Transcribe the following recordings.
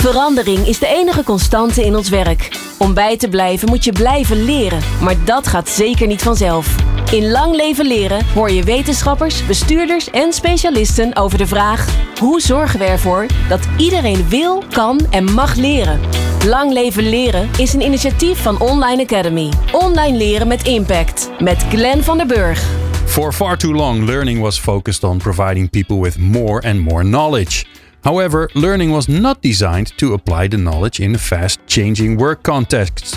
Verandering is de enige constante in ons werk. Om bij te blijven moet je blijven leren, maar dat gaat zeker niet vanzelf. In Lang Leven Leren hoor je wetenschappers, bestuurders en specialisten over de vraag: hoe zorgen we ervoor dat iedereen wil, kan en mag leren? Lang Leven Leren is een initiatief van Online Academy. Online leren met impact. Met Glenn van der Burg. For far too long, learning was focused on providing people with more and more knowledge. However, learning was not designed to apply the knowledge in a fast changing work context.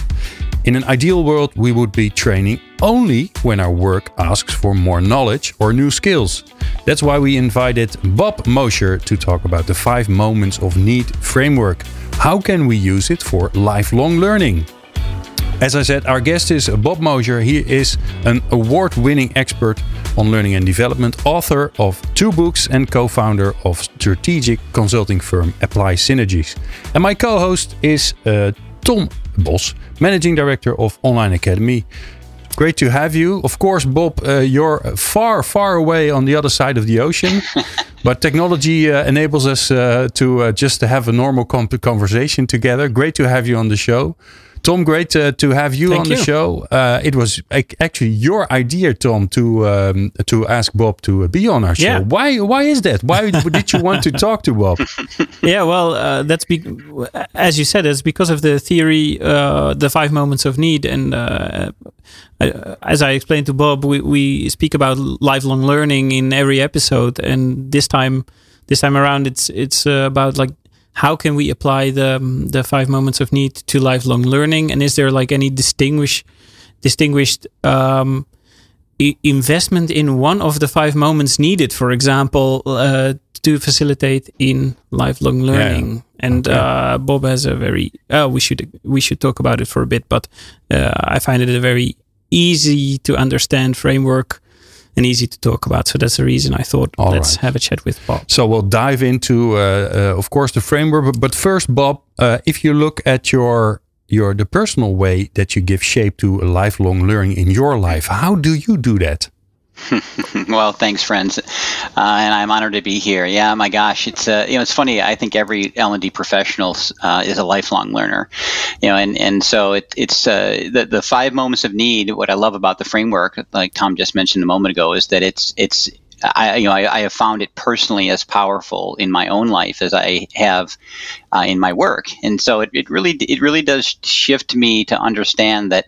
In an ideal world, we would be training only when our work asks for more knowledge or new skills. That's why we invited Bob Mosher to talk about the five moments of need framework. How can we use it for lifelong learning? As I said, our guest is Bob Mosher. He is an award winning expert on learning and development, author of two books, and co founder of strategic consulting firm Apply Synergies. And my co host is uh, Tom Bos, managing director of Online Academy. Great to have you. Of course, Bob, uh, you're far, far away on the other side of the ocean, but technology uh, enables us uh, to uh, just have a normal conversation together. Great to have you on the show. Tom, great uh, to have you Thank on you. the show. Uh, it was actually your idea, Tom, to um, to ask Bob to be on our show. Yeah. Why? Why is that? Why did you want to talk to Bob? yeah, well, uh, that's be- as you said, it's because of the theory, uh, the five moments of need, and uh, as I explained to Bob, we, we speak about lifelong learning in every episode, and this time, this time around, it's it's uh, about like how can we apply the um, the five moments of need to lifelong learning, and is there like any distinguish distinguished um, i- investment in one of the five moments needed, for example, uh, to facilitate in lifelong learning. And Okay. uh, Bob has a very uh, we should we should talk about it for a bit, but uh, I find it a very easy to understand framework and easy to talk about. So that's the reason I thought All let's right. have a chat with Bob. So we'll dive into, uh, uh, of course, the framework. But, but first, Bob, uh, if you look at your your the personal way that you give shape to a lifelong learning in your life, how do you do that? well, thanks, friends, uh, and I'm honored to be here. Yeah, my gosh, it's uh, you know it's funny. I think every L and D professional uh, is a lifelong learner, you know, and and so it, it's uh, the the five moments of need. What I love about the framework, like Tom just mentioned a moment ago, is that it's it's I, you know, I, I have found it personally as powerful in my own life as I have uh, in my work, and so it, it really it really does shift me to understand that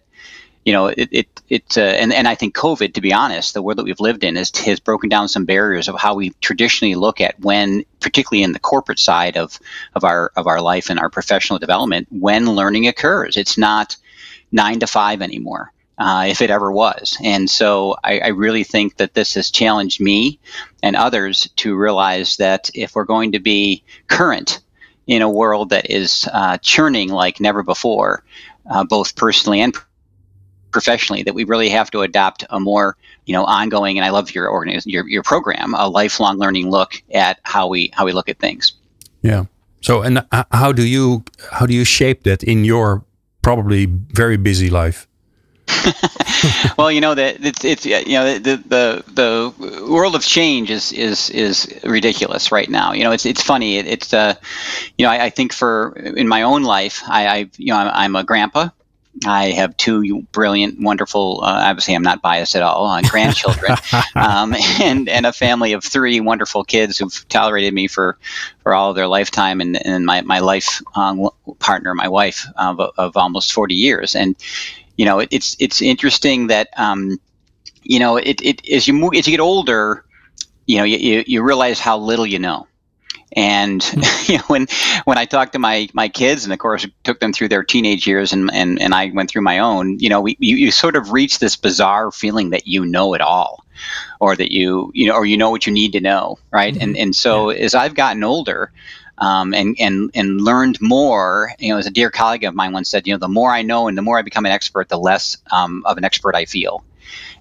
you know, it it, it uh, and and I think COVID, to be honest, the world that we've lived in has has broken down some barriers of how we traditionally look at when, particularly in the corporate side of of our of our life and our professional development, when learning occurs. It's not nine to five anymore. Uh, if it ever was. And so I, I really think that this has challenged me and others to realize that if we're going to be current in a world that is uh, churning like never before, uh, both personally and professionally that we really have to adopt a more you know ongoing and I love your organiz- your your program a lifelong learning look at how we how we look at things. Yeah. So, and uh, how do you how do you shape that in your probably very busy life? well, you know that it's it's you know the the the world of change is is is ridiculous right now. You know, it's it's funny. It, it's uh, you know, I, I think for in my own life, I, I you know I'm, I'm a grandpa. I have two brilliant, wonderful. Uh, obviously, I'm not biased at all. Uh, grandchildren, um, and and a family of three wonderful kids who've tolerated me for, for all of their lifetime, and, and my my life um, partner, my wife, of, of almost 40 years. And you know, it, it's it's interesting that um, you know, it, it as you move as you get older, you know, you, you, you realize how little you know. And you know, when when I talk to my my kids, and of course took them through their teenage years, and and, and I went through my own, you know, we, you, you sort of reach this bizarre feeling that you know it all, or that you you know, or you know what you need to know, right? Mm-hmm. And and so yeah. as I've gotten older, um, and and and learned more. You know, as a dear colleague of mine once said, you know, the more I know and the more I become an expert, the less um, of an expert I feel.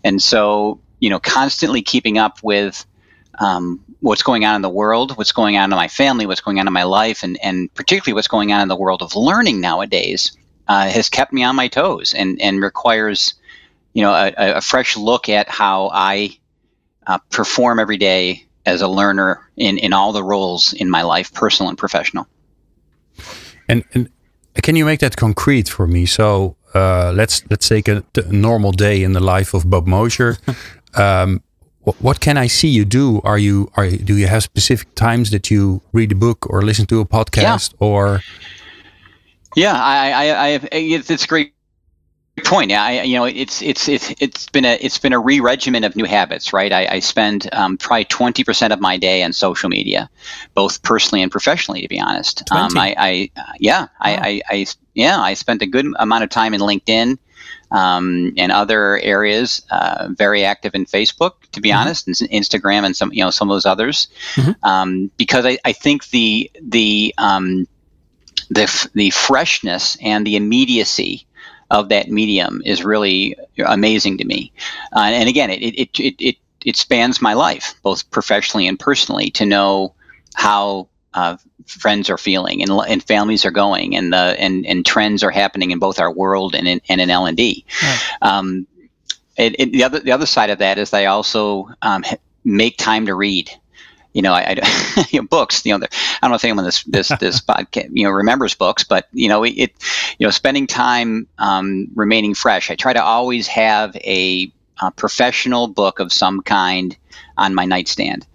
And so, you know, constantly keeping up with um, what's going on in the world, what's going on in my family, what's going on in my life, and and particularly what's going on in the world of learning nowadays uh, has kept me on my toes and and requires, you know, a, a fresh look at how I uh, perform every day as a learner in, in all the roles in my life, personal and professional. And, and can you make that concrete for me? So uh, let's let's take a, a, normal day in the life of Bob Mosher. um, what, what, can I see you do? Are you are you, do you have specific times that you read a book or listen to a podcast yeah. or? Yeah, I, I, I have, it's great point. Yeah, I, you know, it's it's it's it's been a it's been a re-regimen of new habits, right? I, I spend um, probably twenty percent of my day on social media, both personally and professionally. To be honest, um, I, I yeah, I, I, I yeah, I spent a good amount of time in LinkedIn. Um, and other areas, uh, very active in Facebook, to be mm-hmm. honest, and Instagram, and some you know some of those others, mm-hmm. um, because I, I think the the um, the the freshness and the immediacy of that medium is really amazing to me. Uh, and again, it, it, it, it, it spans my life, both professionally and personally, to know how uh, friends are feeling and, and families are going and, the, and, and trends are happening in both our world and in, and in L&D. Right. Um, it, it, the other the other side of that is they also um, make time to read you know, I, I you know, books. You know, I don't know if anyone this this this podcast you know remembers books, but you know, it you know, spending time um, remaining fresh. I try to always have a, a, professional book of some kind on my nightstand.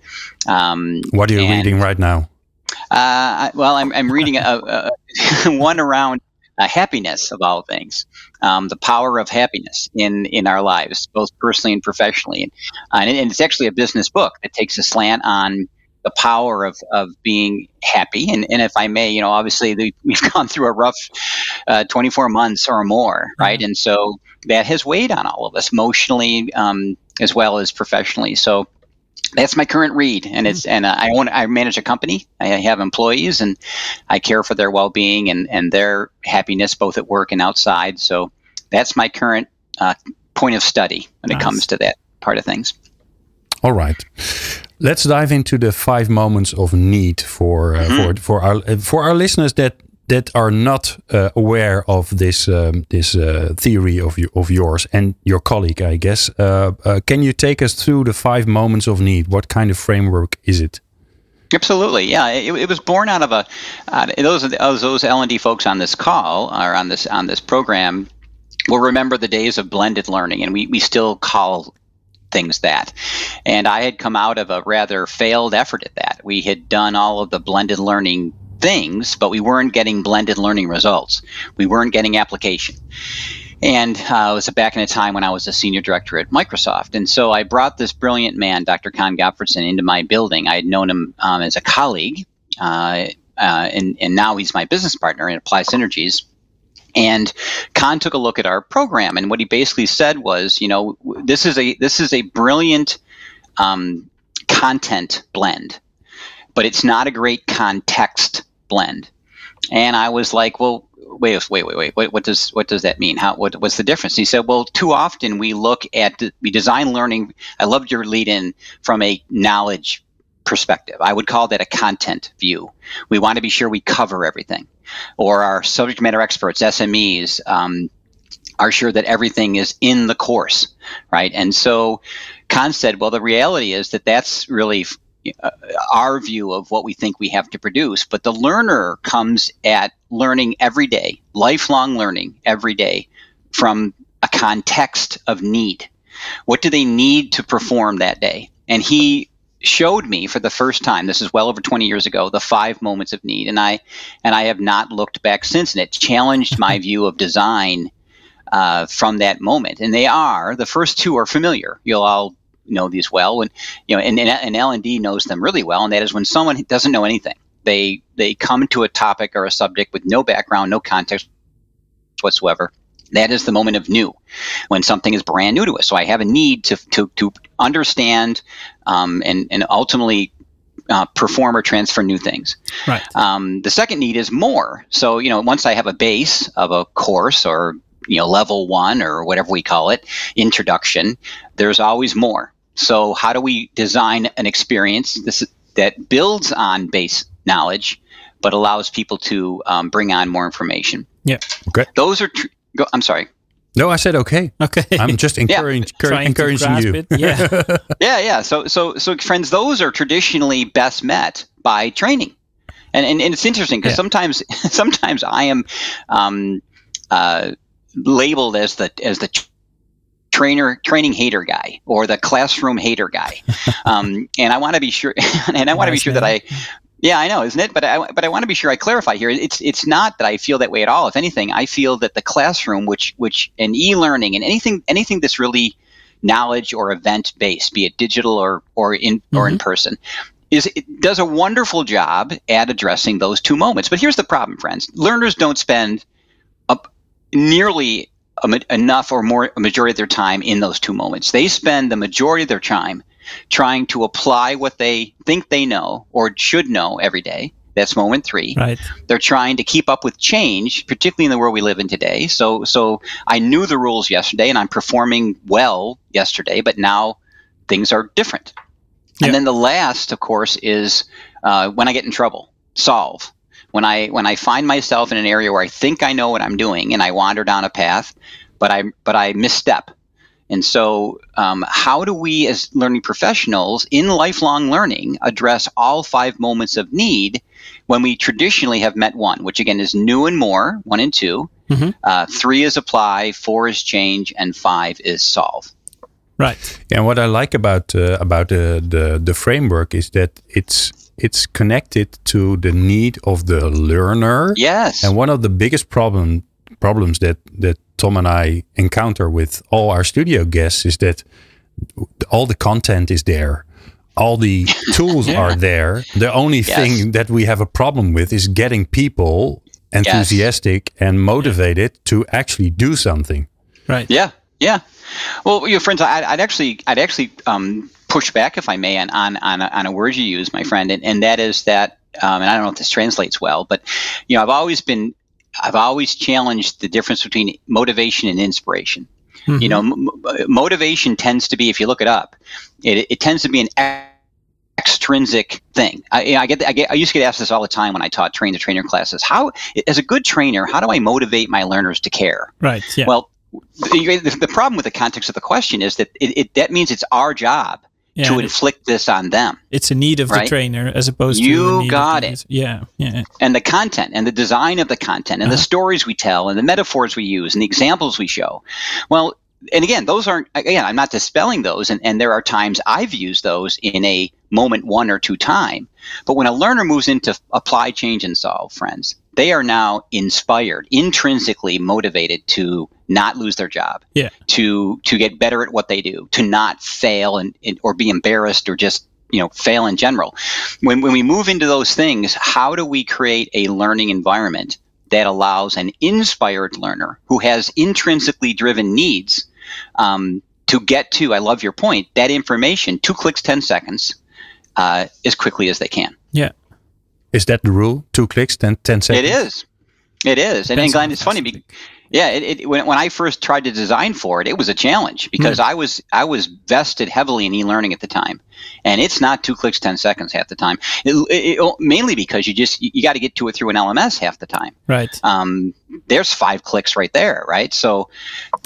Um, what are you and, reading right now? Uh, well, I'm I'm reading a, a one around uh, happiness of all things, um, the power of happiness in in our lives, both personally and professionally. And, uh, and, it's actually a business book that takes a slant on the power of, of being happy. And, and if I may, you know, obviously we've gone through a rough uh, 24 months or more, right? Mm-hmm. And so that has weighed on all of us emotionally um, as well as professionally. So that's my current read and it's and uh, i own i manage a company. I have employees and i care for their well-being and and their happiness both at work and outside. So that's my current uh, point of study when nice. it comes to that part of things. All right. Let's dive into the five moments of need for uh, mm-hmm. for for our for our listeners that that are not uh, aware of this um, this uh, theory of you, of yours and your colleague, I guess. Uh, uh, can you take us through the five moments of need? What kind of framework is it? Absolutely, yeah. It, it was born out of a those those L and D folks on this call or on this on this program will remember the days of blended learning, and we we still call things that. And I had come out of a rather failed effort at that. We had done all of the blended learning things, but we weren't getting blended learning results. We weren't getting application. And uh, it was back in a time when I was a senior director at Microsoft. And so I brought this brilliant man, Dr. Con Gottfredson, into my building. I had known him um, as a colleague, uh, uh, and, and now he's my business partner in Apply Synergies. And Con took a look at our program, and what he basically said was, you know, this is a this is a brilliant um, content blend, but it's not a great context blend. And I was like, well, wait, wait, wait, wait. What, what does what does that mean? How what, what's the difference? he said, well, too often we look at we design learning. I loved your lead in from a knowledge perspective. I would call that a content view. We want to be sure we cover everything, or our subject matter experts, SMEs. Um, are sure that everything is in the course, right? And so Con said, well, the reality is that that's really our view of what we think we have to produce. But the learner comes at learning every day, lifelong learning every day from a context of need. What do they need to perform that day? And he showed me for the first time this is well over 20 years ago the five moments of need and i and i have not looked back since and it challenged my view of design uh, from that moment and they are the first two are familiar you'll all know these well, and you know, and, and L and D knows them really well, and that is when someone doesn't know anything, they they come to a topic or a subject with no background, no context whatsoever. That is the moment of new, when something is brand new to us. So I have a need to to to understand um, and and ultimately uh, perform or transfer new things. Right. Um, the second need is more. So you know, once I have a base of a course or you know level one or whatever we call it, introduction, there's always more. So, how do we design an experience this, that builds on base knowledge, but allows people to um, bring on more information? Yeah. Okay. Those are. Tr- go, I'm sorry. No, I said okay. Okay. I'm just encouraging, yeah. encouraging you. Yeah. yeah, yeah. So, so, so, friends, those are traditionally best met by training. And and, and it's interesting because Yeah. sometimes sometimes I am um, uh, labeled as the as the t- trainer training hater guy or the classroom hater guy, um, and I want to be sure and I want to be sure that I. Yeah, I know, isn't it? But I but I want to be sure I clarify here. It's it's not that I feel that way at all. If anything, I feel that the classroom, which which and e-learning and anything anything that's really knowledge or event based, be it digital or or in or in person, is it does a wonderful job at addressing those two moments. But here's the problem, friends: learners don't spend up nearly a, enough or more a majority of their time in those two moments. They spend the majority of their time trying to apply what they think they know or should know every day. That's moment three Right. they're trying to keep up with change, particularly in the world we live in today. So, so I knew the rules yesterday, and I'm performing well yesterday, but now things are different. Yeah. And then the last, of course, is uh, when I get in trouble. Solve. When I when I find myself in an area where I think I know what I'm doing, and I wander down a path, but I but I misstep. And so, um, how do we, as learning professionals in lifelong learning, address all five moments of need when we traditionally have met one, which again is new and more, one and 2 Mhm. Uh, three is apply, four is change, and five is solve. Right. And what I like about uh, about the, the the framework is that it's it's connected to the need of the learner. Yes. And one of the biggest problem problems that that Tom and I encounter with all our studio guests is that all the content is there. All the tools are there. The only thing that we have a problem with is getting people enthusiastic and motivated to actually do something. Right. Yeah, yeah. Well, your friends, I'd, I'd actually, I'd actually um, push back, if I may, on on on a, on a word you use, my friend, and, and that is that, um, and I don't know if this translates well, but you know, I've always been, I've always challenged the difference between motivation and inspiration. Mm-hmm. You know, m- motivation tends to be, if you look it up, it, it tends to be an extrinsic thing. I, you know, I get, I get, I used to get asked this all the time when I taught train the trainer classes. How, as a good trainer, how do I motivate my learners to care? Right. Yeah. Well, the, the problem with the context of the question is that it, it that means it's our job yeah. to inflict this on them. it's a need of right? the trainer as opposed to You got it. Yeah. Yeah. And the content and the design of the content and the Uh-huh. stories we tell and the metaphors we use and the examples we show. Well, and again, those aren't, again, I'm not dispelling those. And, and there are times I've used those in a moment one or two time. But when a learner moves into apply, change, and solve, friends, they are now inspired, intrinsically motivated to not lose their job. Yeah. to to get better at what they do, to not fail and, and or be embarrassed or just you know fail in general. When when we move into those things, how do we create a learning environment that allows an inspired learner who has intrinsically driven needs um, to get to? I love your point. That information, two clicks, ten seconds, uh, as quickly as they can. Yeah. Is that the rule? Two clicks, 10, 10 seconds? It is. It is. And, and Glenn, it's funny. Be, yeah, it, it, when, when I first tried to design for it, it was a challenge because I was I was vested heavily in e-learning at the time, and it's not two clicks, ten seconds half the time. It, mainly because you just you, got to get to it through an LMS half the time. Right. Um, there's five clicks right there, right? So,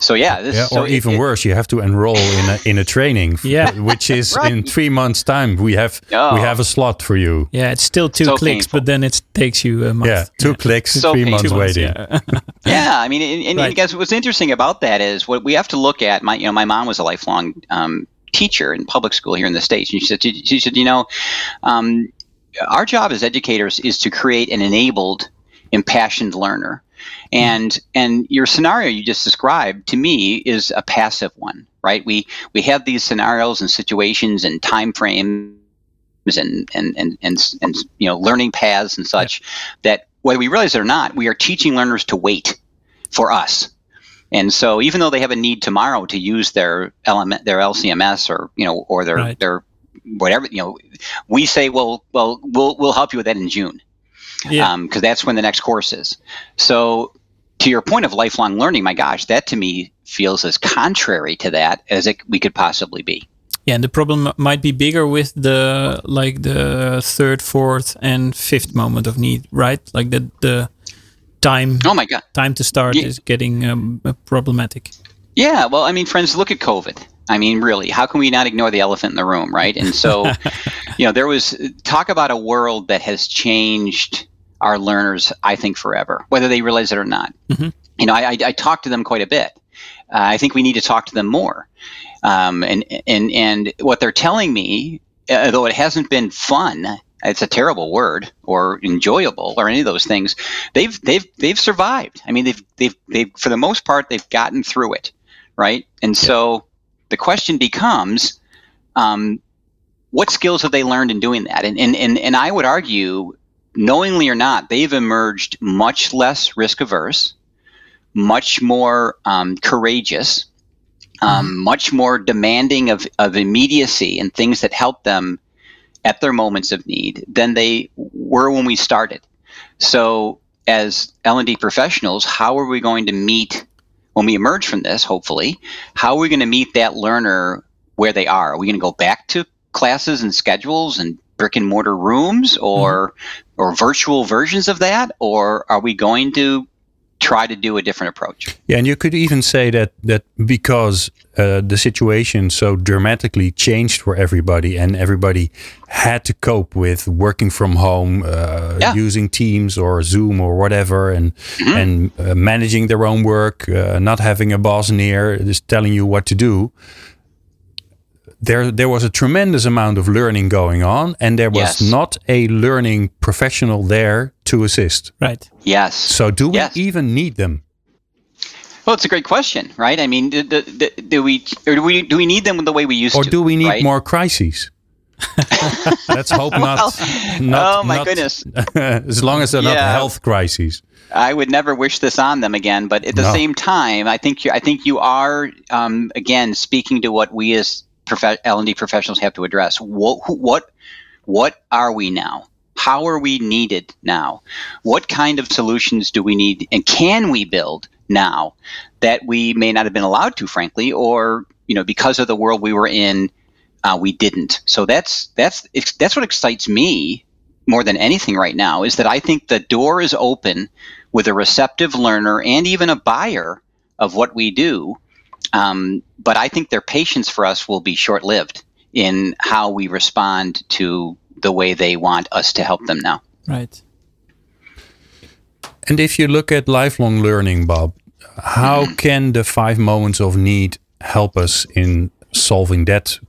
so yeah, this, Yeah, so or it- even it- worse, you have to enroll in a, in a training, Yeah. which is in three months' time. We have Oh. we have a slot for you. Yeah. It's still two So clicks, painful. but then it takes you a month. Yeah, two clicks, So three painful. months months, waiting. yeah. Yeah, I mean, and, and Right. guys, what's interesting about that is what we have to look at. My, you know, my mom was a lifelong um, teacher in public school here in the states, and she said, she said, you know, um, our job as educators is to create an enabled, impassioned learner, and and your scenario you just described to me is a passive one, right? We we have these scenarios and situations and time frames and and and and, and you know learning paths and such that whether we realize it or not, we are teaching learners to wait for us. And so even though they have a need tomorrow to use their element their LCMS or you know or their Right. their whatever you know we say well well we'll we'll help you with that in June Yeah. because that's when the next course is. So to your point of lifelong learning, my gosh, that to me feels as contrary to that as it, we could possibly be. Yeah, and the problem might be bigger with the like the third, fourth, and fifth moment of need, right? Like the the time Oh my god. time to start Yeah. is getting um, uh, problematic. Yeah, well, I mean, friends, look at COVID. I mean, really, how can we not ignore the elephant in the room, right? And so, you know, there was talk about a world that has changed our learners, I think, forever, whether they realize it or not. Mm-hmm. You know, I, I, I, talk to them quite a bit. Uh, I think we need to talk to them more. Um, and and and what they're telling me, uh, though it hasn't been fun, it's a terrible word or enjoyable or any of those things. They've they've they've survived. I mean, they've they've they've for the most part they've gotten through it, right? And so the question becomes, um, what skills have they learned in doing that? And and and and I would argue, knowingly or not, they've emerged much less risk averse, much more um, courageous um, mm-hmm. much more demanding of, of immediacy and things that help them at their moments of need than they were when we started. So, as L&D professionals, how are we going to meet when we emerge from this? Hopefully, how are we going to meet that learner where they are? Are we going to go back to classes and schedules and brick and mortar rooms, or mm-hmm. Or virtual versions of that, or are we going to try to do a different approach. Yeah, and you could even say that that because uh, the situation so dramatically changed for everybody, and everybody had to cope with working from home, uh, yeah. using Teams or Zoom or whatever, and mm-hmm. and uh, managing their own work, uh, not having a boss near, just telling you what to do there there was a tremendous amount of learning going on and there was yes. not a learning professional there to assist right yes so do we yes. even need them well it's a great question right i mean do, do, do we or do we do we need them the way we used or to or do we need right? more crises let's hope not, well, not oh my not, goodness as long as they're yeah. not health crises I would never wish this on them again, but at the no. same time, I think you, I think you are um, again speaking to what we as L&D professionals have to address. What, what, what are we now? How are we needed now? What kind of solutions do we need and can we build now that we may not have been allowed to, frankly, or you know, because of the world we were in, uh, we didn't. So that's that's that's what excites me more than anything right now is that I think the door is open with a receptive learner and even a buyer of what we do um, but I think their patience for us will be short lived in how we respond to the way they want us to help them now. Right. And if you look at lifelong learning, Bob, how mm-hmm. can the five moments of need help us in solving that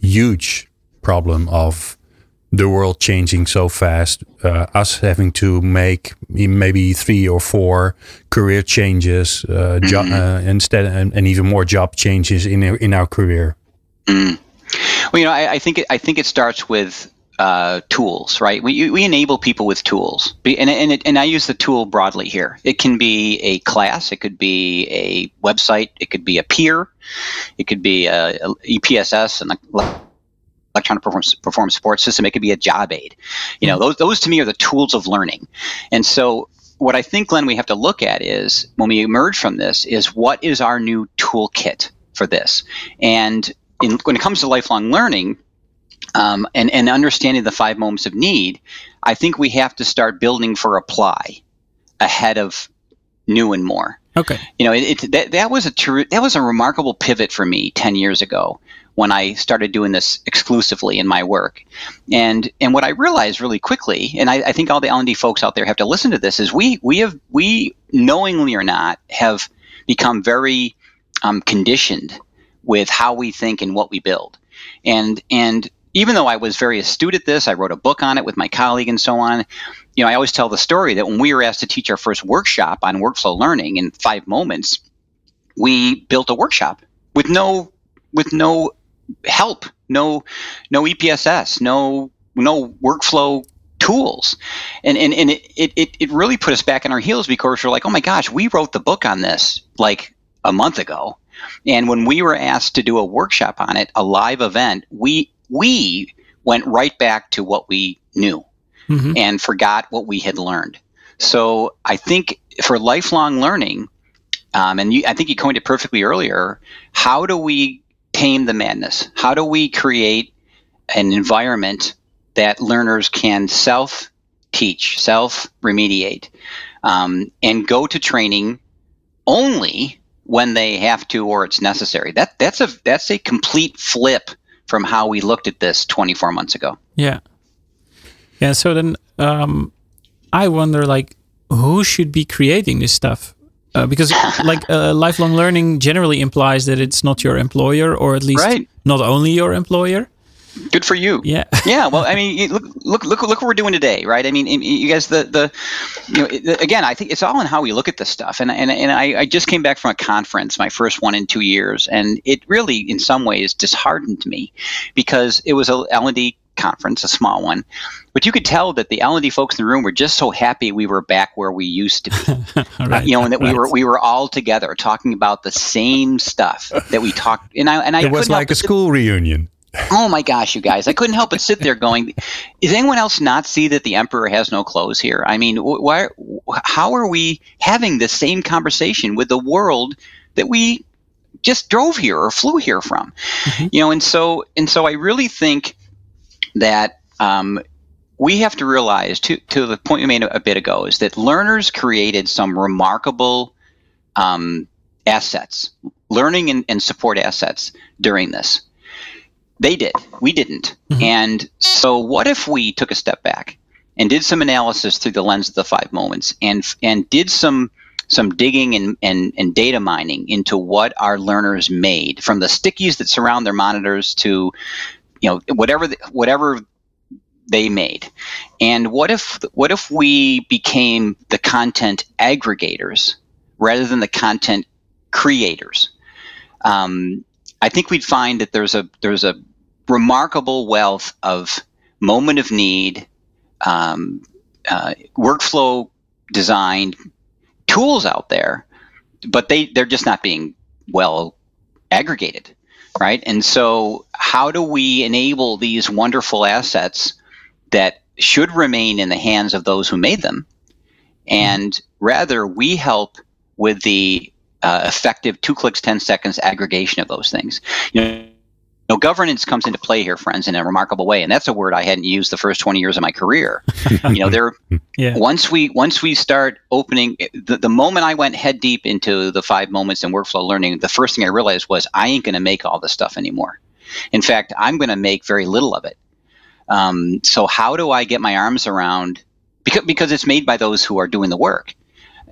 huge problem of the world changing so fast, uh, us having to make maybe three or four career changes, uh, mm-hmm. uh, instead, and, and, even more job changes in in our career. Mm. Well, you know, I, I, think it, I think it starts with uh, tools, right? We, we enable people with tools, and and, it, and I use the tool broadly here. It can be a class, it could be a website, it could be a peer, it could be a, a EPSS and a electronic performance, performance support system. It could be a job aid. You know, those those to me are the tools of learning. And so what I think, Glenn, we have to look at is when we emerge from this is what is our new toolkit for this. And in, when it comes to lifelong learning, um, and, and understanding the five moments of need, I think we have to start building for apply ahead of new and more. Okay. You know, it, it that, that was a true that was a remarkable pivot for me ten years ago when I started doing this exclusively in my work. And and what I realized really quickly, and I, I think all the L and D folks out there have to listen to this, is we we have we knowingly or not have become very um, conditioned with how we think and what we build. And and even though I was very astute at this, I wrote a book on it with my colleague and so on. You know, I always tell the story that when we were asked to teach our first workshop on workflow learning in five moments, we built a workshop with no with no help, no no EPSS, no no workflow tools. And and, and it, it, it really put us back on our heels because we're like, oh my gosh, we wrote the book on this like a month ago. And when we were asked to do a workshop on it, a live event, we we went right back to what we knew mm-hmm. and forgot what we had learned. So I think for lifelong learning, um, and you, I think you coined it perfectly earlier. How do we tame the madness? How do we create an environment that learners can self teach, self remediate, um, and go to training only when they have to or it's necessary. That that's a that's a complete flip from how we looked at this 24 months ago. Yeah. Yeah. So then um, I wonder, like, who should be creating this stuff? Uh, because like uh, lifelong learning generally implies that it's not your employer, or at least Right. not only your employer. Good for you. Yeah. yeah, well, I mean, look, look, look, look what we're doing today, right? I mean, you guys, the, the, you know, it- again, I think it's all in how we look at this stuff. And and and I, I just came back from a conference, my first one in two years, and it really, in some ways, disheartened me because it was a L and D conference, a small one, but you could tell that the L and D folks in the room were just so happy we were back where we used to be. All right. you know, and that we were we were all together talking about the same stuff that we talked. And I and I It was like a but sit- school reunion. Oh my gosh, you guys! I couldn't help but sit there going, "Is anyone else not see that the emperor has no clothes here? I mean, wh- why? wh- How are we having the same conversation with the world that we just drove here or flew here from? You know, and so and so, I really think that um, we have to realize, to to the point you made a bit ago, is that learners created some remarkable um, assets, learning and, and support assets during this. They did. We didn't. And so, what if we took a step back and did some analysis through the lens of the five moments, and and did some some digging and, and, and data mining into what our learners made, from the stickies that surround their monitors to, you know, whatever the, whatever they made, and what if what if we became the content aggregators rather than the content creators? Um, I think we'd find that there's a there's a remarkable wealth of moment of need, um, uh, workflow designed tools out there, but they they're just not being well aggregated, right? And so, how do we enable these wonderful assets that should remain in the hands of those who made them, and rather we help with the uh, effective two clicks, 10 seconds aggregation of those things. You know, no governance comes into play here, friends, in a remarkable way, and that's a word I hadn't used the first 20 years of my career. you know, there Yeah. once we once we start opening the, the moment I went head deep into the five moments in workflow learning, the first thing I realized was I ain't going to make all this stuff anymore. In fact, I'm going to make very little of it. Um, so how do I get my arms around because because it's made by those who are doing the work,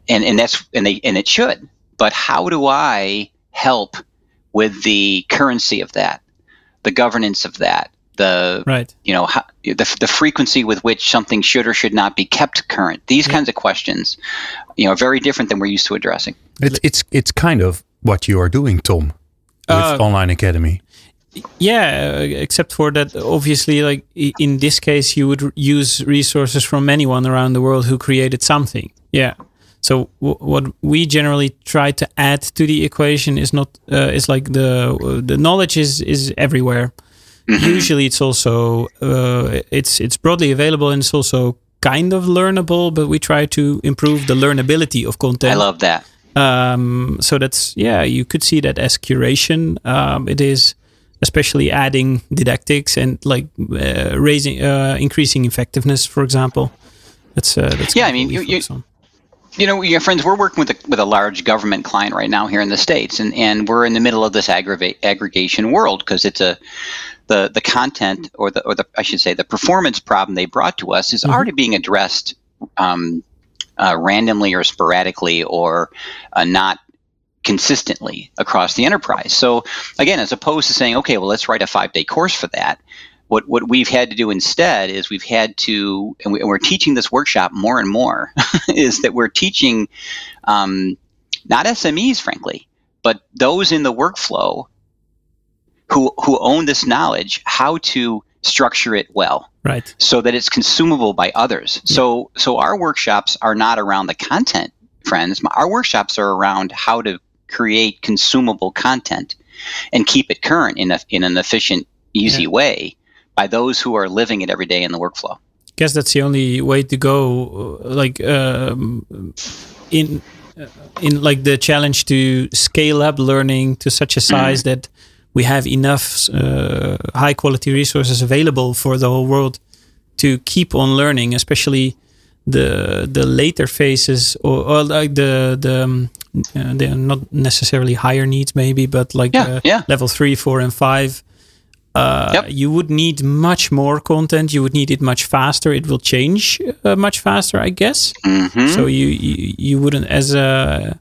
and and that's and they and it should. But how do I help with the currency of that, the governance of that, the Right. you know how, the, the frequency with which something should or should not be kept current these kinds of questions you know are very different than we're used to addressing It's it's it's kind of what you are doing, Tom, with Uh, Online Academy. Yeah, uh, except for that, obviously, like in this case, you would use resources from anyone around the world who created something. Yeah. So w- what we generally try to add to the equation is not uh, is like the the knowledge is is everywhere. Usually, it's also uh, it's it's broadly available and it's also kind of learnable. But we try to improve the learnability of content i love that um, so that's yeah you could see that as curation um, it is especially adding didactics and like uh, raising uh, increasing effectiveness for example that's uh, that's Yeah, I mean, you- on. you know your friends we're working with a, with a large government client right now here in the states and, and we're in the middle of this aggravate, aggregation world because it's a the the content or the or the I should say the performance problem they brought to us is already being addressed um, uh, randomly or sporadically or uh, not consistently across the enterprise. So again, as opposed to saying, okay, well, let's write a five day course for that. What, what we've had to do instead is we've had to, and, we, and we're teaching this workshop more and more, is that we're teaching um, not SMEs, frankly, but those in the workflow who, who own this knowledge how to structure it well right so that it's consumable by others. So so our workshops are not around the content, friends. Our workshops are around how to create consumable content and keep it current in a, in an efficient, easy Yeah. way by those who are living it every day in the workflow. guess that's the only way to go uh, like um, in uh, in like the challenge to scale up learning to such a size that we have enough uh, high quality resources available for the whole world to keep on learning especially the the later phases or, or like the the um, uh, they're not necessarily higher needs, maybe, but like yeah, uh, yeah. level three, four, and five. Uh, Yep. You would need much more content. You would need it much faster. It will change uh, much faster, I guess. Mhm. So you, you you wouldn't as a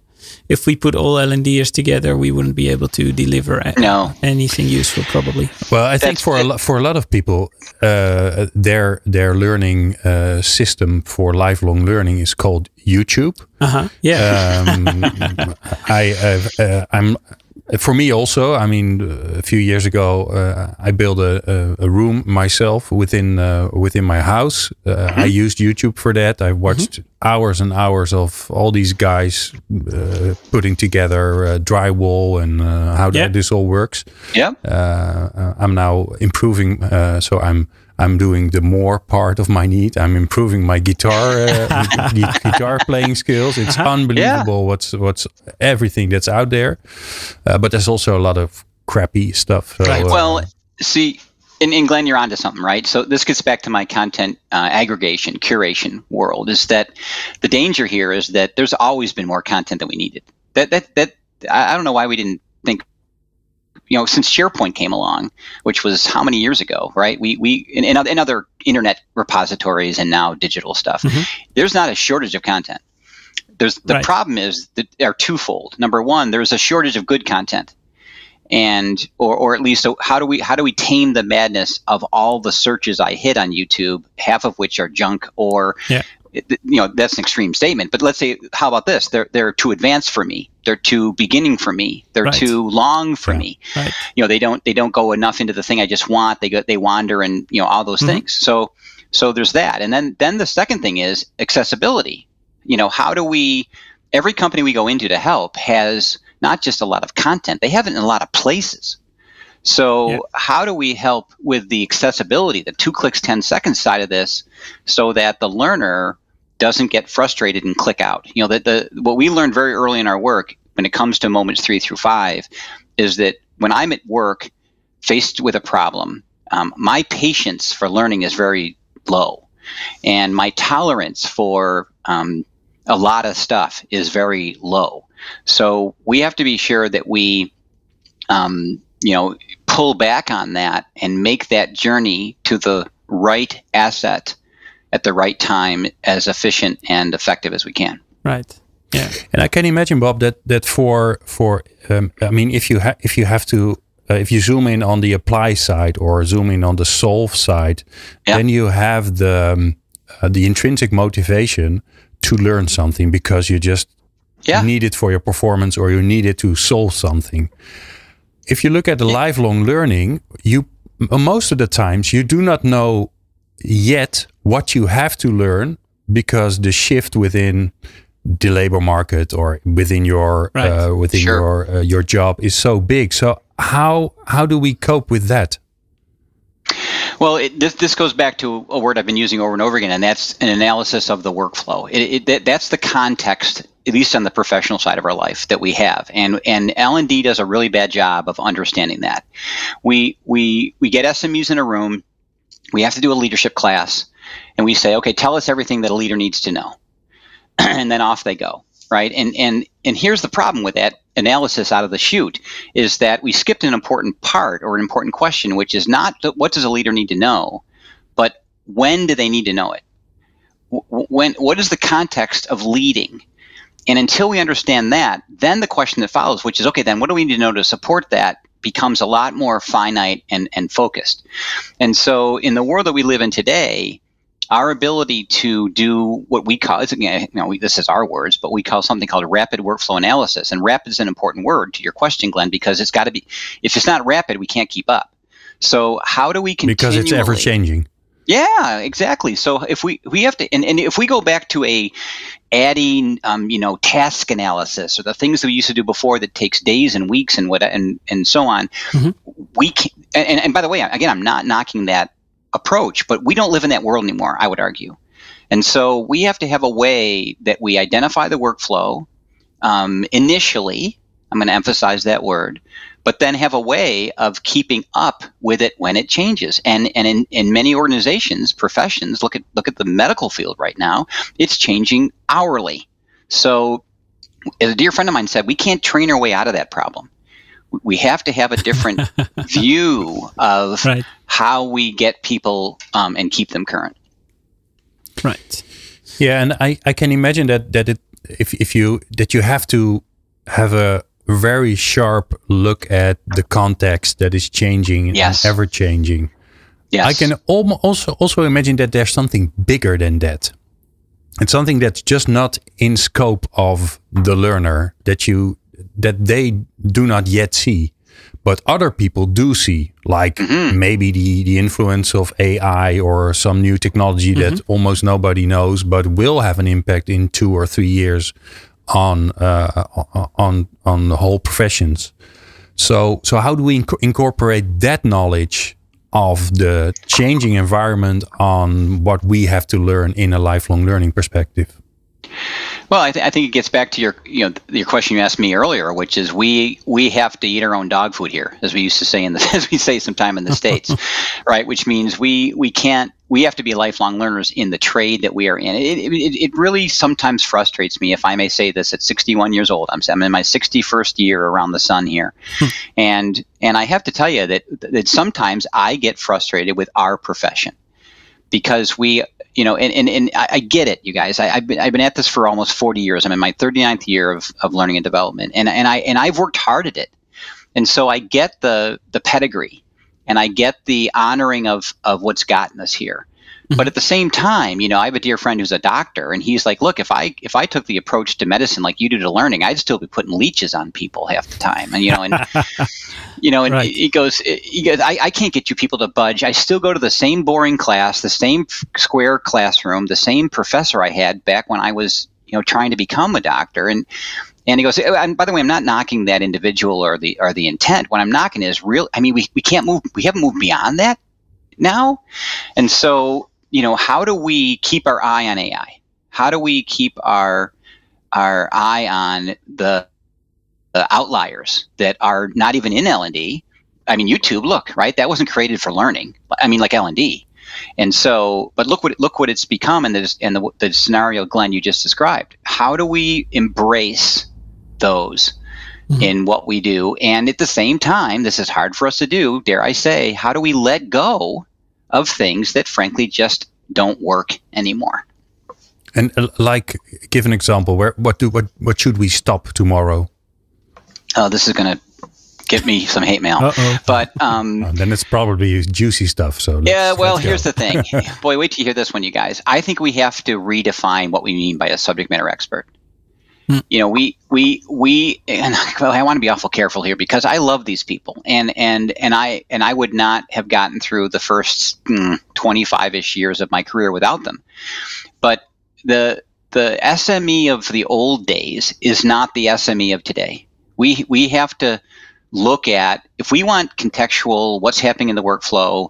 if we put all LNDers together, we wouldn't be able to deliver No. anything useful, probably. Well, I think for a it. lo- for a lot of people, uh, their their learning uh, system for lifelong learning is called YouTube. Uh huh. Yeah. Um, I I've, uh, I'm for me also. I mean, a few years ago, uh, I built a, a, a room myself within uh, within my house. Uh, I used YouTube for that. I watched hours and hours of all these guys uh, putting together uh, drywall and uh, how Yeah. this all works yeah uh, I'm now improving. Uh, so I'm I'm doing the more part of my need. I'm improving my guitar uh, guitar playing skills. It's unbelievable what's what's everything that's out there. Uh, but there's also a lot of crappy stuff. So, Right. uh, Well, see, and, and Glenn, you're onto something, right? So this gets back to my content uh, aggregation, curation world. Is that the danger here? Is that there's always been more content than we needed. That that that I I don't know why we didn't think. You know, since SharePoint came along, which was how many years ago, right? We we in, in, other, in other internet repositories and now digital stuff, Mhm. there's not a shortage of content. There's the Right. problem is that are twofold. Number one, there's a shortage of good content and or, or at least so how do we how do we tame the madness of all the searches I hit on YouTube, half of which are junk or Yeah. you know that's an extreme statement, but let's say how about this? They're they're too advanced for me. They're too beginning for me. They're Right. too long for Yeah. me. Right. You know they don't they don't go enough into the thing I just want. They go they wander and you know all those Mhm. things. So so there's that, and then then the second thing is accessibility. You know how do we every company we go into to help has not just a lot of content, they have it in a lot of places. So, Yeah. how do we help with the accessibility, the two clicks, 10 seconds side of this, so that the learner doesn't get frustrated and click out? You know, that the what we learned very early in our work when it comes to moments three through five is that when I'm at work faced with a problem, um, my patience for learning is very low, and my tolerance for um, a lot of stuff is very low. So we have to be sure that we, um, you know, pull back on that and make that journey to the right asset at the right time as efficient and effective as we can. Right. Yeah. And I can imagine, Bob, that that for for um, I mean, if you ha- if you have to. Uh, if you zoom in on the apply side or zoom in on the solve side, Yeah. then you have the um, uh, the intrinsic motivation to learn something because you just Yeah. need it for your performance or you need it to solve something. If you look at the lifelong learning, you most of the times you do not know yet what you have to learn because the shift within the labor market or within your Right. uh, within Sure. your uh, your job is so big. So how how do we cope with that? Well, it, this this goes back to a word I've been using over and over again, and that's an analysis of the workflow. It, it, that, that's the context, at least on the professional side of our life, that we have, and and L and D does a really bad job of understanding that. We we we get SMEs in a room, we have to do a leadership class, and we say, okay, tell us everything that a leader needs to know, and then off they go, right? And and and here's the problem with that analysis out of the chute is that we skipped an important part or an important question, which is not what does a leader need to know, but when do they need to know it? When what is the context of leading? And until we understand that, then the question that follows, which is okay, then what do we need to know to support that, becomes a lot more finite and, and focused. And so, in the world that we live in today, our ability to do what we call it's, you know, we, this is our words, but we call something called rapid workflow analysis. And rapid is an important word to your question, Glenn, because it's got to be. If it's not rapid, we can't keep up. So how do we continue? Because it's ever changing. Yeah, exactly. So if we we have to, and, and if we go back to a adding, um, you know, task analysis or the things that we used to do before that takes days and weeks and what and and so on, Mhm. we can. And, and by the way, again, I'm not knocking that approach, but we don't live in that world anymore. I would argue, and so we have to have a way that we identify the workflow um, initially. I'm going to emphasize that word, but then have a way of keeping up with it when it changes. And and in, in many organizations, professions, look at look at the medical field right now, it's changing hourly. So as a dear friend of mine said, we can't train our way out of that problem. We have to have a different view of right. how we get people um, and keep them current. Right. Yeah, and I, I can imagine that that it if if you that you have to have a very sharp look at the context that is changing yes. and ever changing. Yes. I can also also imagine that there's something bigger than that. It's something that's just not in scope of the learner that you that they do not yet see, but other people do see, like mm-hmm. maybe the the influence of AI or some new technology mm-hmm. that almost nobody knows, but will have an impact in two or three years on uh, on on the whole professions. So so how do we inc- incorporate that knowledge of the changing environment on what we have to learn in a lifelong learning perspective? Well, I, th- I, think it gets back to your you know your question you asked me earlier, which is we we have to eat our own dog food here, as we used to say in the as we say sometime in the states, right? Which means we we can't we have to be lifelong learners in the trade that we are in. It, it, it really sometimes frustrates me, if I may say this, at 61 years old. I'm, I'm in my 61st year around the sun here, and and I have to tell you that that sometimes I get frustrated with our profession because we you know, and, and, and I, get it, you guys. I, have been I've been at this for almost 40 years. I'm in my 39th year of, of learning and development, and and I and I've worked hard at it, and so I get the the pedigree, and I get the honoring of of what's gotten us here. Mm-hmm. But at the same time, you know, I have a dear friend who's a doctor, and he's like, "Look, if I if I took the approach to medicine like you do to learning, I'd still be putting leeches on people half the time." And you know, and you know, and right. he goes, he goes, I, I can't get you people to budge. I still go to the same boring class, the same square classroom, the same professor I had back when I was, you know, trying to become a doctor, and and he goes, oh, and by the way, I'm not knocking that individual or the or the intent. What I'm knocking is real. I mean, we, we can't move. We haven't moved beyond that now, and so you know, how do we keep our eye on AI? How do we keep our our eye on the, the outliers that are not even in L and D? I mean, YouTube, look, right? That wasn't created for learning. I mean, like L and D. And so, but look what look what it's become in the in the, the scenario Glenn you just described. How do we embrace those mm-hmm. in what we do, and at the same time, this is hard for us to do. Dare I say, how do we let go of things that frankly just don't work anymore. And uh, like, give an example. Where what do what what should we stop tomorrow? Oh, this is going to get me some hate mail. Uh-oh. But um, oh, then it's probably juicy stuff. So yeah. Well, here's the thing. Boy, wait till you hear this one, you guys. I think we have to redefine what we mean by a subject matter expert. Hmm. You know, we we we and well, I want to be awful careful here because I love these people, and and and I and I would not have gotten through the first 25ish hmm, years of my career without them. But the the SME of the old days is not the SME of today. We we have to look at if we want contextual what's happening in the workflow,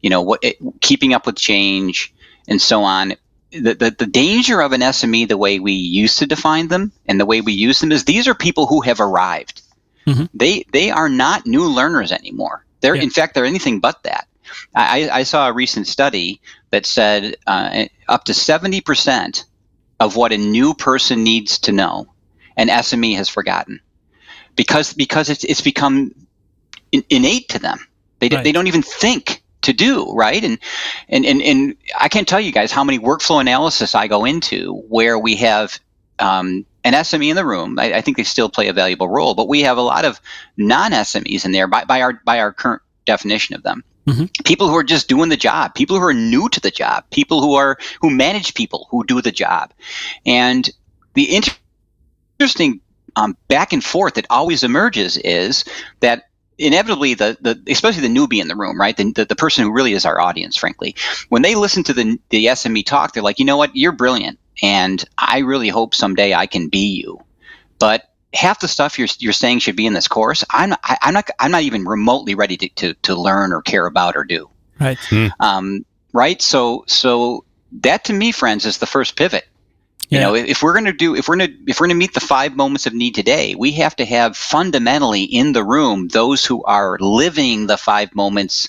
you know, what it, keeping up with change and so on the, the, the danger of an SME, the way we used to define them and the way we use them, is these are people who have arrived. Mm-hmm. They they are not new learners anymore. They're yeah. in fact they're anything but that. I, I saw a recent study that said uh, up to seventy percent of what a new person needs to know, an SME has forgotten, because because it's it's become in, innate to them. They, right. they don't even think to do, right? And, and and and I can't tell you guys how many workflow analysis I go into where we have um, an SME in the room. I, I, think they still play a valuable role, but we have a lot of non-SMEs in there by, by our by our current definition of them. Mm-hmm. People who are just doing the job, people who are new to the job, people who are who manage people who do the job, and the inter- interesting um, back and forth that always emerges is that inevitably the, the especially the newbie in the room right? The, the, the, person who really is our audience frankly. When they listen to the, the sme talk they're like you know what? You're brilliant and i really hope someday i can be you. But half the stuff you're, you're saying should be in this course i'm not, I, am not i'm not even remotely ready to, to, to learn or care about or do. Right. Hmm. um, right? So so that to me friends is the first pivot you know, if we're going to do, if we're going to, if we're going to meet the five moments of need today, we have to have fundamentally in the room those who are living the five moments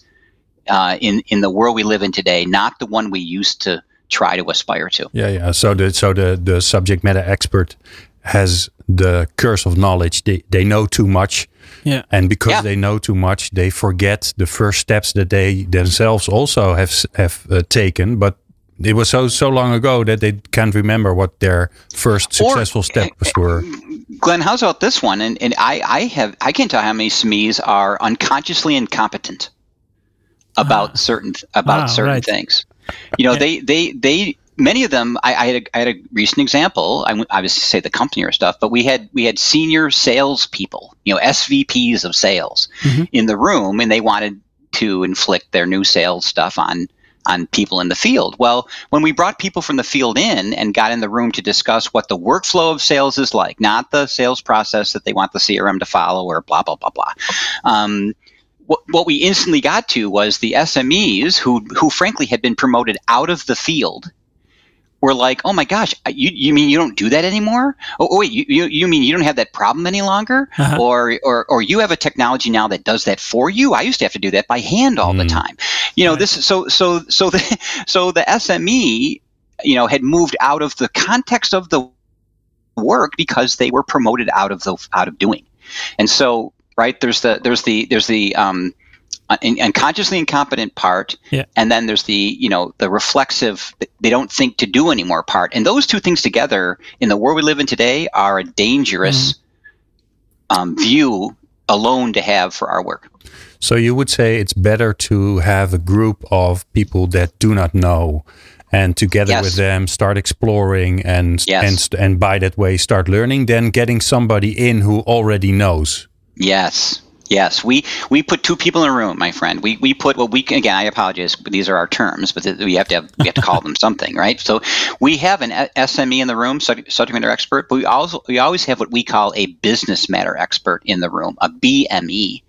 uh, in in the world we live in today, not the one we used to try to aspire to. Yeah, yeah. So the so the the subject matter expert has the curse of knowledge. They they know too much. Yeah. And because Yeah. they know too much, they forget the first steps that they themselves also have have uh, taken. But it was so so long ago that they can't remember what their first successful steps were. Glenn, how's about this one? And and I, I have I can't tell how many SMEs are unconsciously incompetent about certain about Wow, certain right. things. You know, Yeah. they they they many of them. I, I had a, I had a recent example. I won't obviously say the company or stuff, but we had we had senior sales people, you know, SVPs of sales, Mhm. in the room, and they wanted to inflict their new sales stuff on on people in the field. Well, when we brought people from the field in and got in the room to discuss what the workflow of sales is like, not the sales process that they want the CRM to follow or blah blah blah blah. Um, what, what we instantly got to was the SMEs who who frankly had been promoted out of the field were like, oh my gosh, you, you mean you don't do that anymore? Oh, oh wait, you, you, you mean you don't have that problem any longer? Uh-huh. Or, or or you have a technology now that does that for you? I used to have to do that by hand all the Mm. time. You know, Right. this so so so the so the SME, you know, had moved out of the context of the work because they were promoted out of the out of doing. And so, right, there's the there's the there's the um un- unconsciously incompetent part Yeah. and then there's the you know the reflexive they don't think to do anymore part and those two things together in the world we live in today are a dangerous um, view alone to have for our work So you would say it's better to have a group of people that do not know, and together Yes. with them start exploring and Yes. and and by that way start learning. then getting somebody in who already knows. Yes. Yes, we, we put two people in a room, my friend. We, we put well, we again. I apologize, but these are our terms, but th- we have to have, we have to call them something, right? So we have an SME in the room, subject, subject matter expert, but we also we always have what we call a business matter expert in the room, a BME,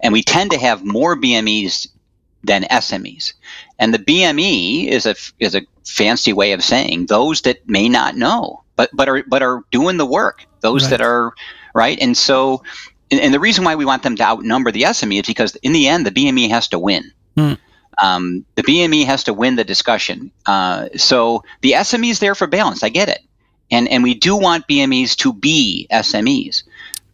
and we tend to have more BMEs than SMEs. And the BME is a is a fancy way of saying those that may not know, but but are but are doing the work. Those that are right. And so, and, and the reason why we want them to outnumber the SME is because in the end, the BME has to win. Hmm. Um, the BME has to win the discussion. Uh, so the SME is there for balance. I get it, and and we do want BMEs to be SMEs,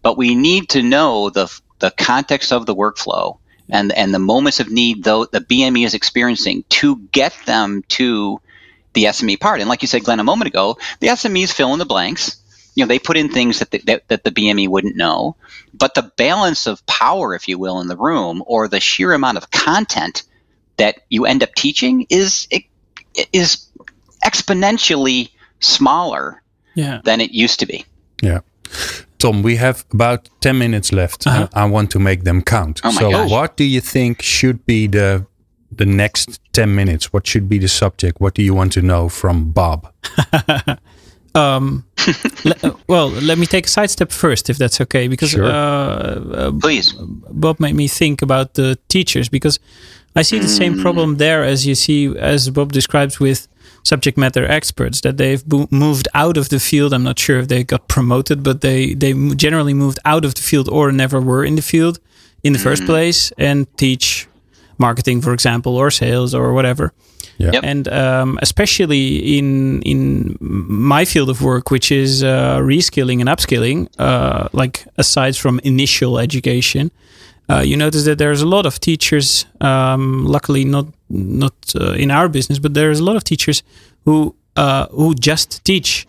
but we need to know the the context of the workflow and and the moments of need though the BME is experiencing to get them to the SME part. And like you said, Glenn, a moment ago, the SMEs fill in the blanks. You know, they put in things that the, that, that the BME wouldn't know, but the balance of power, if you will, in the room, or the sheer amount of content that you end up teaching, is is exponentially smaller Yeah. than it used to be. Yeah. Tom, we have about 10 minutes left. Uh-huh. I want to make them count. Oh my so, gosh. what do you think should be the the next 10 minutes? What should be the subject? What do you want to know from Bob? Um, le- uh, well, let me take a sidestep first, if that's okay, because Sure. uh, uh, Please. Bob made me think about the teachers because I see the same problem there as you see as Bob describes with subject matter experts that they've bo- moved out of the field. I'm not sure if they got promoted, but they they generally moved out of the field or never were in the field in the first place and teach marketing, for example, or sales or whatever. Yeah. Yep. And um, especially in in my field of work, which is uh, reskilling and upskilling, uh, like aside from initial education, uh, you notice that there's a lot of teachers. Um, luckily, not not uh, in our business, but there's a lot of teachers who uh, who just teach,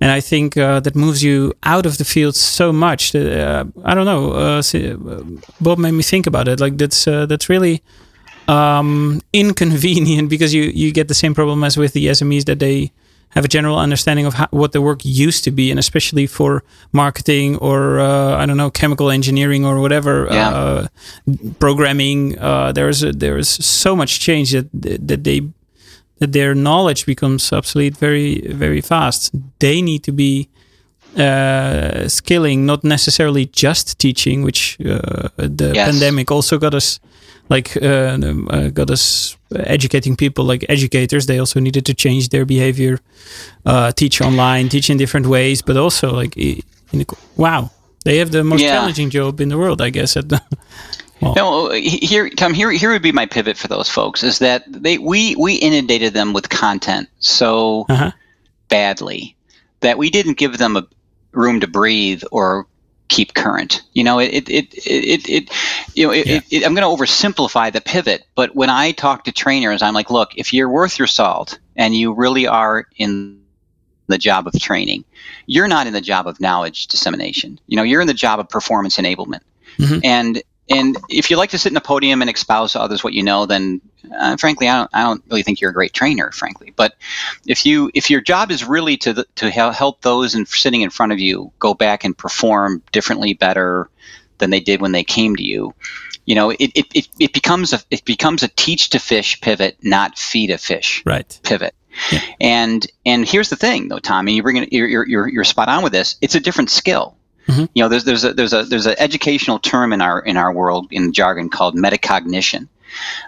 and I think uh, that moves you out of the field so much. That, uh, I don't know. Bob made me think about it. Like that's uh, that's really um, inconvenient because you you get the same problem as with the SMEs that they have a general understanding of how, what the work used to be, and especially for marketing or uh, I don't know chemical engineering or whatever Yeah. uh, programming. Uh, there's a, there's so much change that that they that their knowledge becomes obsolete very very fast. They need to be uh, skilling, not necessarily just teaching, which uh, the Yes. pandemic also got us like uh, uh, got us educating people like educators. They also needed to change their behavior, uh, teach online, teach in different ways, but also like in the, wow, they have the most Yeah. challenging job in the world, I guess. At the, Well, no, here, Tom. Here, here would be my pivot for those folks is that they we we inundated them with content so uh-huh. badly that we didn't give them a room to breathe or keep current. You know, it it it it, it you know, it, yeah. it, I'm going to oversimplify the pivot, but when I talk to trainers, I'm like, look, if you're worth your salt and you really are in the job of training, you're not in the job of knowledge dissemination. You know, you're in the job of performance enablement. Mm-hmm. And and if you like to sit in a podium and espouse to others what you know, then uh, frankly, I don't, I don't really think you're a great trainer, frankly. But if you if your job is really to the, to help those in, sitting in front of you go back and perform differently, better than they did when they came to you, you know, it, it, it, it becomes a it becomes a teach to fish pivot, not feed a fish right. pivot. Yeah. And and here's the thing, though, Tommy, you bring it, you're, you're you're spot on with this. It's a different skill. Mm-hmm. You know, there's there's a there's a there's an educational term in our in our world in jargon called metacognition.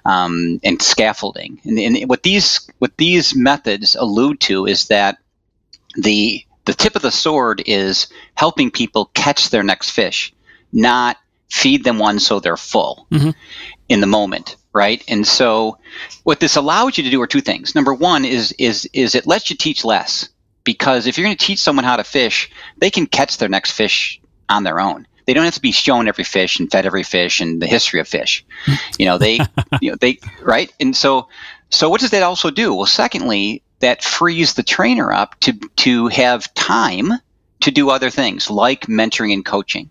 Um, and scaffolding, and, and what these what these methods allude to is that the the tip of the sword is helping people catch their next fish, not feed them one so they're full mm-hmm. in the moment right and so what this allows you to do are two things number one is is is it lets you teach less because if you're going to teach someone how to fish, they can catch their next fish on their own. They don't have to be shown every fish and fed every fish and the history of fish. You know, they, you know, they, right? And so, so what does that also do? Well, secondly, that frees the trainer up to to have time to do other things like mentoring and coaching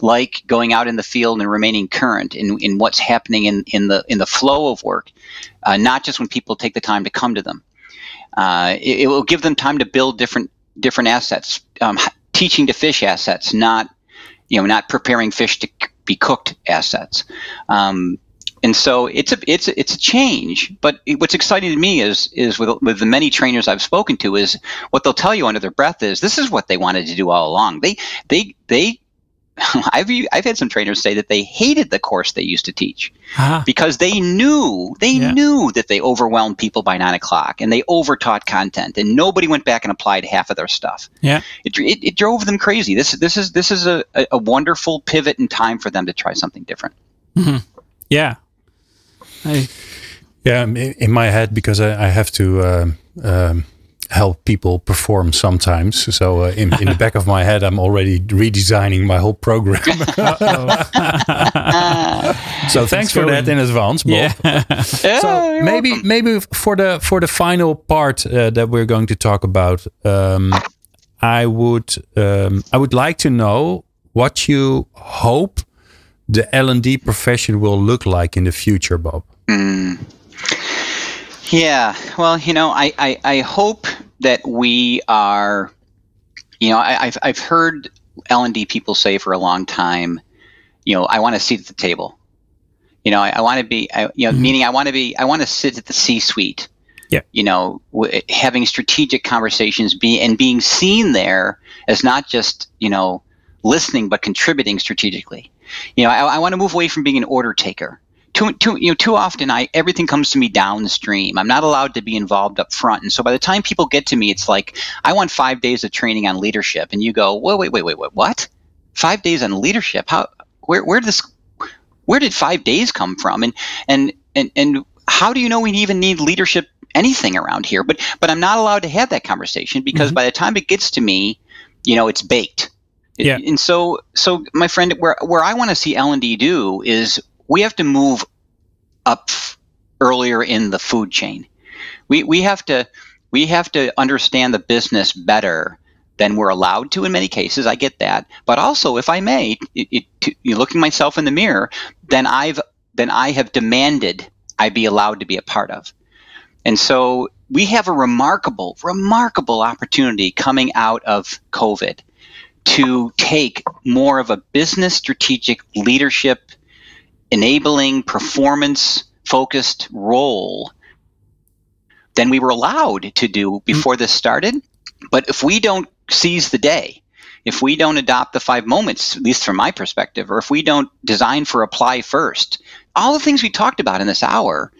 like going out in the field and remaining current in, in what's happening in, in the in the flow of work, uh, not just when people take the time to come to them. Uh, it, it, will give them time to build different different assets, um, teaching to fish assets, not you know not preparing fish to be cooked assets. Um, and so it's a it's a, it's a change. But what's exciting to me is is with with the many trainers I've spoken to is what they'll tell you under their breath is this is what they wanted to do all along. They they they I've I've had some trainers say that they hated the course they used to teach uh-huh. because they knew they yeah. knew that they overwhelmed people by nine o'clock and they overtaught content and nobody went back and applied half of their stuff. Yeah, it, it, it drove them crazy. This this is this is a, a wonderful pivot in time for them to try something different. Mm-hmm. Yeah, I, yeah, in my head because I, I have to. Um, um, help people perform sometimes. So uh, in, in the back of my head, I'm already redesigning my whole program. so thanks for that in advance, Bob. Yeah. so maybe maybe for the for the final part uh, that we're going to talk about, um, I would um, I would like to know what you hope the L and D profession will look like in the future, Bob. Mm. Yeah, well, you know, I, I, I hope that we are, you know, I, have I've heard L and D people say for a long time, you know, I want to sit at the table. You know, I, I want to be, I, you know, mm-hmm. meaning I want to be, I want to sit at the C-suite. Yeah. You know, w- having strategic conversations, be and being seen there as not just you know listening but contributing strategically. You know, I, I want to move away from being an order taker too, too, you know, too often I everything comes to me downstream. I'm not allowed to be involved up front, and so by the time people get to me, it's like I want five days of training on leadership, and you go, wait, wait, wait, wait, wait, what? Five days on leadership? How? Where? Where did this? Where did five days come from? And and and and how do you know we even need leadership anything around here? But but I'm not allowed to have that conversation because mm-hmm. by the time it gets to me, you know, it's baked. Yeah. And so, so my friend, where where I want to see L and D do is we have to move up earlier in the food chain. We, we have to we have to understand the business better than we're allowed to in many cases. I get that, but also, if I may, it, it, you looking myself in the mirror, then I've then I have demanded I be allowed to be a part of, and so we have a remarkable, remarkable opportunity coming out of COVID to take more of a business strategic leadership enabling performance focused role than we were allowed to do before this started. But if we don't seize the day, if we don't adopt the five moments, at least from my perspective, or if we don't design for apply first, all the things we talked about in this hour,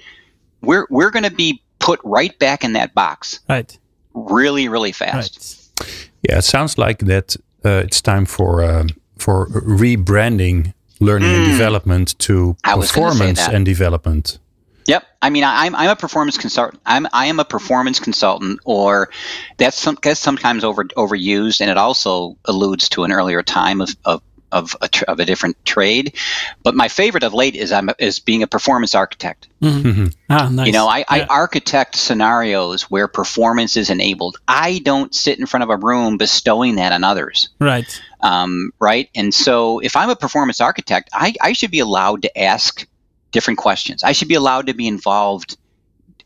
we're we're going to be put right back in that box. Right. Really, really fast. Right. Yeah, it sounds like that. Uh, it's time for uh, for rebranding learning and development to Hmm. I was gonna say performance and development. Yep. I mean, I, I'm I'm a performance consultant. I'm I am a performance consultant, or that's some that's sometimes over overused, and it also alludes to an earlier time of of of a, tr- of a different trade. But my favorite of late is I'm is being a performance architect. Ah, nice. You know, I, I architect scenarios where performance is enabled. I don't sit in front of a room bestowing that on others right. um, right? And so, if I'm a performance architect, I, I should be allowed to ask different questions. I should be allowed to be involved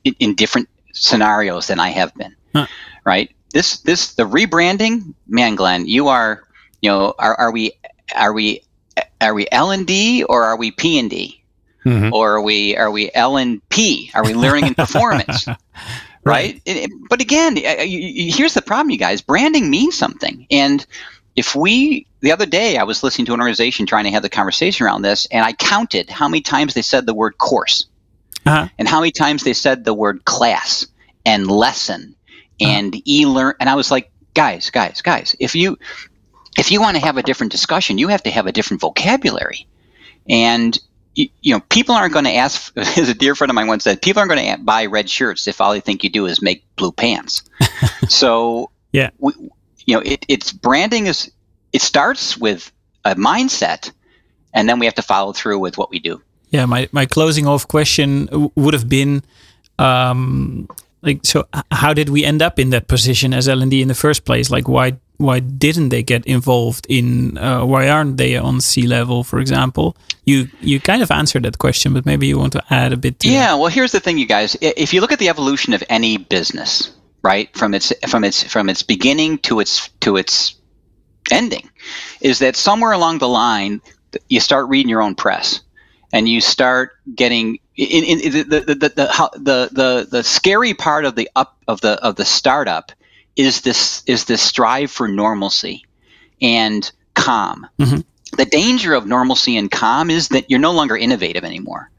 in, in different scenarios than I have been, Huh. right? This this the rebranding, man, Glenn, you are, you know, are, are we are we are we L and D or are we P and D? Mhm. or are we are we L and P? Are we learning and performance? right. And- and- but again, you- you- here's the problem, you guys. Branding means something, and if we the other day I was listening to an organization trying to have the conversation around this, and I counted how many times they said the word course Uh-huh. and how many times they said the word class and lesson and e-learn, and I was like, guys, guys, guys, if you if you want to have a different discussion, you have to have a different vocabulary. And you, you know, people aren't going to ask. As a dear friend of mine once said, people aren't going to buy red shirts if all they think you do is make blue pants. so, Yeah. we, you know, it, it's branding is it starts with a mindset, and then we have to follow through with what we do. Yeah, my, my closing off question would have been, um, like, so how did we end up in that position as L and D in the first place? Like, why why didn't they get involved in? Uh, why aren't they on C-level, for example? You you kind of answered that question, but maybe you want to add a bit. Yeah, well, here's the thing, you guys. If you look at the evolution of any business, right, from its from its from its beginning to its to its ending, is that somewhere along the line you start reading your own press, and you start getting in, in, in the, the, the, the, the the the scary part of the up of the of the startup is this is this strive for normalcy and calm. Mhm. The danger of normalcy and calm is that you're no longer innovative anymore.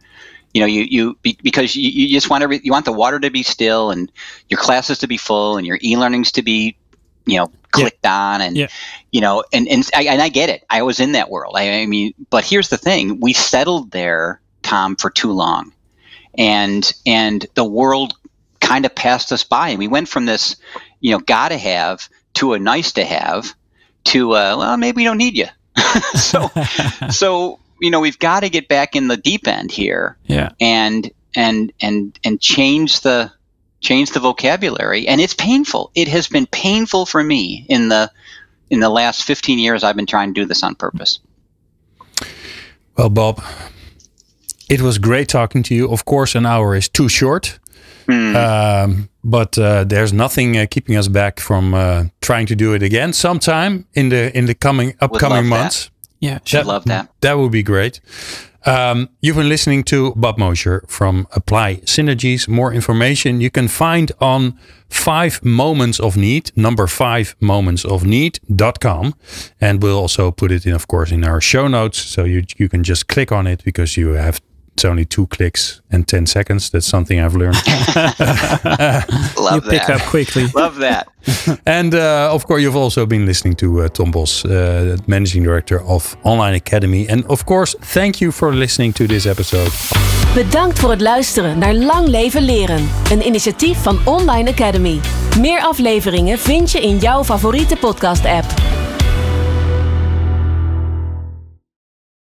You know you you be, because you, you just want every, you want the water to be still and your classes to be full and your e-learnings to be you know clicked on and Yeah. you know and and I, and I get it. I was in that world. I, I mean but here's the thing. We settled there Tom for too long. And and the world kind of passed us by. And we went from this you know gotta have to a nice to have to uh, well maybe we don't need you. So so you know we've got to get back in the deep end here yeah, and and and and change the change the vocabulary. And it's painful. It has been painful for me in the in the last 15 years i've been trying to do this on purpose. Well, Bob, it was great talking to you. Of course, an hour is too short, Hmm. um, but uh, there's nothing uh, keeping us back from uh, trying to do it again sometime in the in the coming upcoming love that. months. yeah. i love that That would be great. Um, you've been listening to Bob Mosher from Apply Synergies. More information you can find on five moments of need, number five moments of need.com. And we'll also put it in, of course, in our show notes. So you, you can just click on it because you have it's only two clicks and 10 seconds. That's something I've learned. love You pick that up quickly. love that And uh, of course, you've also been listening to uh, Tom Bos, uh, managing director of Online Academy. And of course, thank you for listening to this episode. Bedankt voor het luisteren naar Lang Leven Leren, een initiatief van Online Academy. Meer afleveringen vind je in jouw favoriete podcast-app.